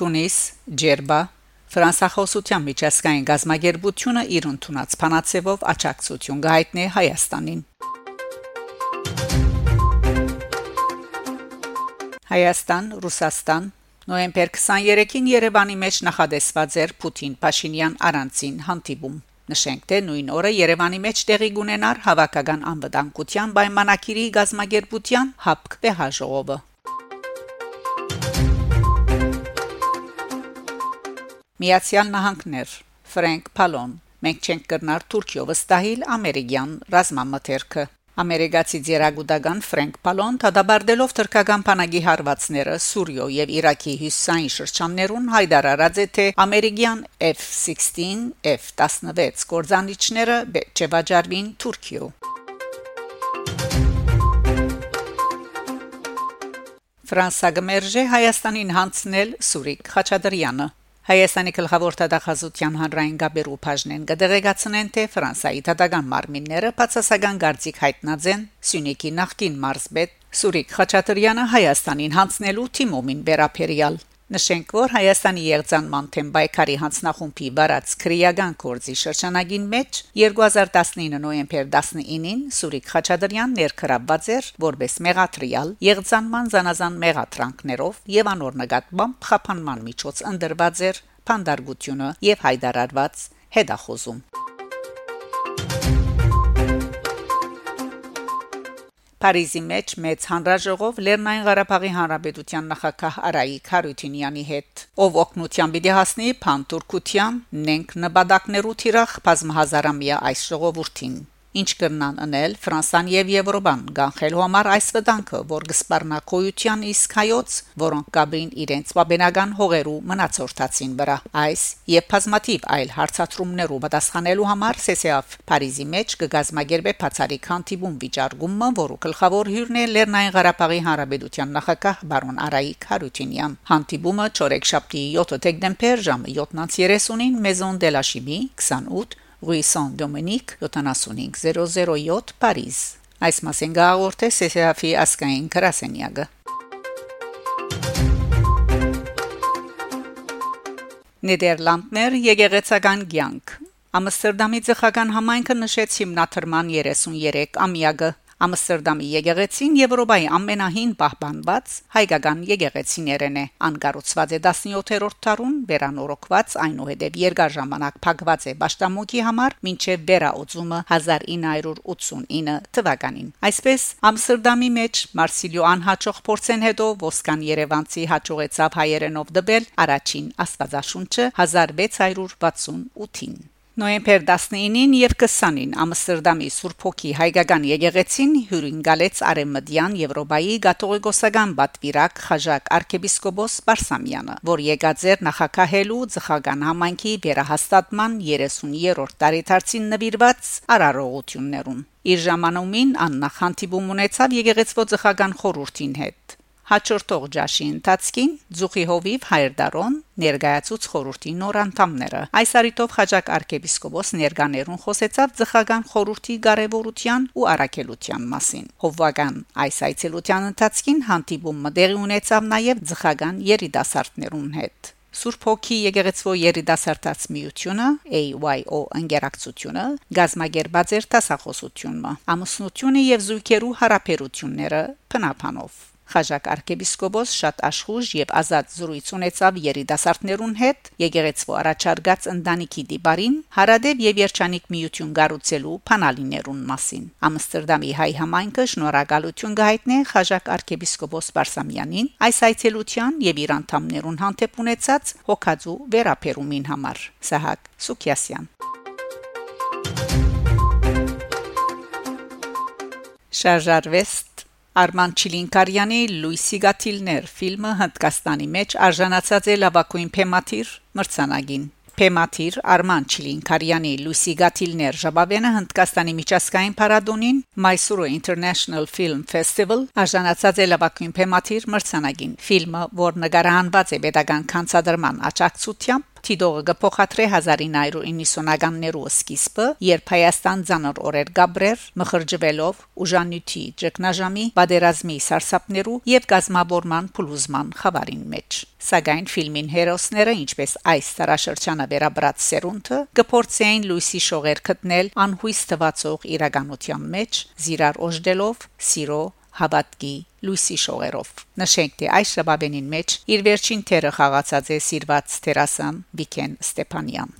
Թունիս, Ջերբա, Ֆրանսախոսության միջազգային գազագերբությունը իր ընդունած փանացեվով աճակցություն գայտնի Հայաստանին։ Հայաստան, Ռուսաստան Նոյեմբեր 23-ին Երևանի մեջ նախադեсված էր Պուտին-Փաշինյան առանցին հանդիպում։ Նշենք, թե նույն օրը Երևանի մեջ տեղի կունենար հավաքական անվտանգության պայմանագիրի գազագերբության հապկ վեհաժողովը։ Միացյալ Նահանգներ Ֆրանկ Պալոն Մենք չենք կրնար Թուրքիո վստահիլ ամերիկյան ռազմամթերքը Ամերիկացի ձերագուտական Ֆրանկ Պալոն դադարելով թրկական բանակի հարվածները Սուրիո եւ Իրաքի հյուսային շրջաններուն հայտարարած է թե ամերիկյան F-16, F-16 կորզանիչները չվաճառվին Թուրքիո։ Ֆրանսա գմերժե Հայաստանին հանցնել Սուրիկ Խաչատրյանը Հայաստանի գլխավոր տվյալահաշվության հանրային գաբերու բաժնեն կդեղեկացնեն թե Ֆրանսայի դատական մարմինները բացասական գարձիկ հայտնած են Սյունիքի նախկին մարզբեդ Սուրիկ Խաչատրյանը Հայաստանին հանձնելու թիմոմին վերապերյալ Նշենք, որ Հայաստանի Եղձանման թեմբայկարի հանձնախումբի վարած քրեական կորձի շրջանագին մեջ 2019 նոյեմբեր 19-ին Սուրիկ Խաչատրյան ներքրաբված էր որպես մեղատրիալ Եղձանման զանազան մեղատրանքներով եւ անոր նկատմամբ խափանման միջոց ընդրված էր փանդարգությունը եւ հայդարարված հետախոզում Փարիզի մեջ մեծ հանրաժողով Լեռնային Ղարաբաղի Հանրապետության նախագահ Արայիկ Հարությունյանի հետ, ով օկնության պիտի հասնի փանտուրքության նենք նպատակներու թիրախ բազմահազարամյա այս ժողովրդին ինչ կրնան անել Ֆրանսան եւ Եվրոպան գանխելու համար այս վտանգը, որ գսպարնա կոյության իսկ հայոց, որոնք կաբրին իրենց բաբենական հողերու մնացորդացին վրա։ Այս եւ բազմաթիվ այլ հարցատրումներու պատասխանելու համար ՍՍԱՖ Փարիզի մեջ կգազմագերբե բացարիք հանդիպում վիճարկումը, որը գլխավոր հյուրն է Լեռնային Ղարաբաղի Հանրապետության նախագահ բարոն Արայիկ Հարությունյան։ Հանդիպումը 4 շաբթի 7 դեկտեմբեր ժամը 7:30-ին Maison de la Chimie 28 Rue Saint-Dominique 75007 Paris Այս մասին գաղորդե ՍՍԱՖ-ի ասկային գրասենյակը Նեդերլանդներ եկեղեցական ցանկ Ամստերդամի ցեղական համայնքը նշեց հիմնադրման 33 ամյակը Ամստերդամի եկեղեցին Եվրոպայի ամենահին պահպանված հայկական եկեղեցիներն է։ Անկառուցված է 17-րդ դարուն, վերանորոգված այնուհետև երկար ժամանակ փակված է Պաշտամոկի համար մինչև վերաօծումը 1989 թվականին։ Այսպես Ամստերդամի մեջ Մարսիլիո անհաջող փորձեն հետո ոսկան Երևանցի հաջողեցավ հայերենով դբել առաջին Աստվածաշունչը 1668-ին։ Նոյեմբեր 19-ին եւ 20-ին Ամստերդամի Սուրբ Հոգի հայկական եկեղեցին հյուրընկալեց Արեմդյան Եվրոպայի գաթողիկոսական բատվիրակ Խաժակ arczepiskopos Բարսամյանը, որ եկած էր նախակահելու ցխական համայնքի վերահաստատման 30-րդ տարեթարցին նվիրված արարողություններուն։ Իր ժամանումին աննախանտիբում ունեցավ եկեղեցվո ցխական խորհրդին հետ հաջորդող ջաշի ընթացքին Զուխի հովիվ հայրդարոն ներգայացուց խորհրդի նոր անդամները այս արիտով խաճակ arczepiskopos ներկաներուն խոսեցավ ցխական խորհրդի կարևորության ու առաքելության մասին հովվական այս այցելության ընթացքին հանդիպումը տեղի ունեցավ նաև ցխական երիտասարդներուն հետ Սուրբ Հոգի Եկեղեցվո երիտասարդաց միությունը AYO ընկերակցությունը գազմագերբած էր տասախոսությունը ամուսնությունը եւ զույգերու հարաբերությունները փնապանով Խաժակ arczepiskopos շատ աշխուժ եւ ազատ զրույց ունեցավ երիտասարդներուն հետ եկեղեցու առաջարկած ընտանիքի դիպարին հարադեվ եւ երջանիկ միություն գառուցելու փանալիներուն մասին Ամստերդամի հայ համայնքը շնորհակալություն գահիտնե Խաժակ arczepiskopos Բարսամյանին այս այցելության եւ իր անդամներուն հանդեպ ունեցած հոգածու վերապերումին համար Սահակ Սուքյասյան Շարժարվեստ Արման Չիլինկարյանի Լուիսի Գաթիլներ ֆիլմը Հնդկաստանի մեջ արժանացած է լավագույն թեմատիր մրցանակին։ Թեմատիր Արման Չիլինկարյանի Լուիսի Գաթիլներ Ժաբավենը Հնդկաստանի միջազգային փառատոնին Mysore International Film Festival արժանացած է լավագույն թեմատիր մրցանակին։ Ֆիլմը, որ նկարահանված է pedagogan կանցադրման աջակցությամբ Թիդողը գփոխադրե 1990-ականներու սկիզբը, երբ Հայաստան ցանր օրեր Գաբրեր մխրջվելով ուժանյութի ճգնաժամի բادرազմի սարսափներու եւ գազմաբորման փլուզման խավարին մեջ։ Սակայն ֆիլմին հերոսները, ինչպես այս տարաշրջանը վերաբրած սերունդը, կփորձեին լույսի շողեր գտնել անհույս թվացող իրականության մեջ, զիրար օժդելով սիրո հավատքի Լուիսի շողերով նշենք թե այս շաբաթին մեջ իր վերջին թերը խաղացած է Սիրված Տերասան Վիկեն Ստեփանյան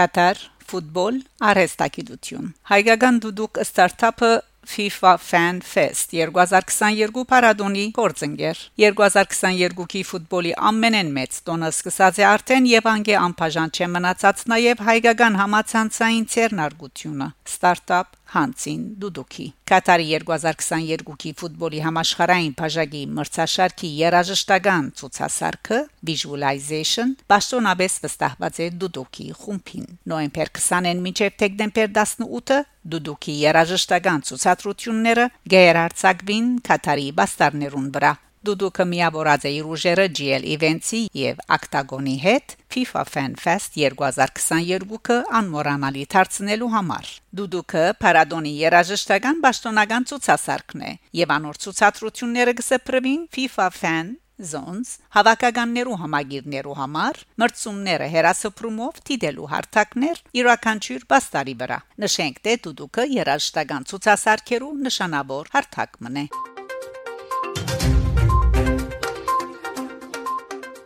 Կատար ֆուտբոլ արհեստագիտություն հայկական դուդուկ ստարտափը FIFA Fan Fest 2022 Փարադոնի գործընկեր 2022-ի ֆուտբոլի ամենեն մեծ տոնը սկսած է արդեն եւ անգե անբաժան չէ մնացած նաեւ հայկական համացանցային ցերնարգությունը ստարտափ Հանցին Դուդուկի Կատարի 2022-ի ֆուտբոլի համաշխարհային բաժակի մրցաշարքի երաժշտական ցուցասարքը Visualization Պաշտոնաբես վստահված է Դուդուկի խումբին նոյեմբեր 20-ին մինչև դեկտեմբեր 18-ը Դուդուկի երաժշտական ցուցադրությունները գերարցակվին Կատարի բաստարներուն վրա Դուդուկը միավորած է իր ուժերը GL Events-ի եւ Octagon-ի հետ FIFA Fan Fest 2022-ը անմոռանալի դարձնելու համար։ Դուդուկը Paradoni երաժշտական պաշտոնական ցուցասարքն է եւ անոր ցուցադրությունները կսպրվին FIFA Fan Zones հավաքականներու համագիրներու համար մրցումները հերասփրումով տիդելու հարթակներ յուրաքանչյուր բաստարի վրա նշենք թե դուդուկը երաժշտական ցուցասարքերու նշանավոր հարթակ մնե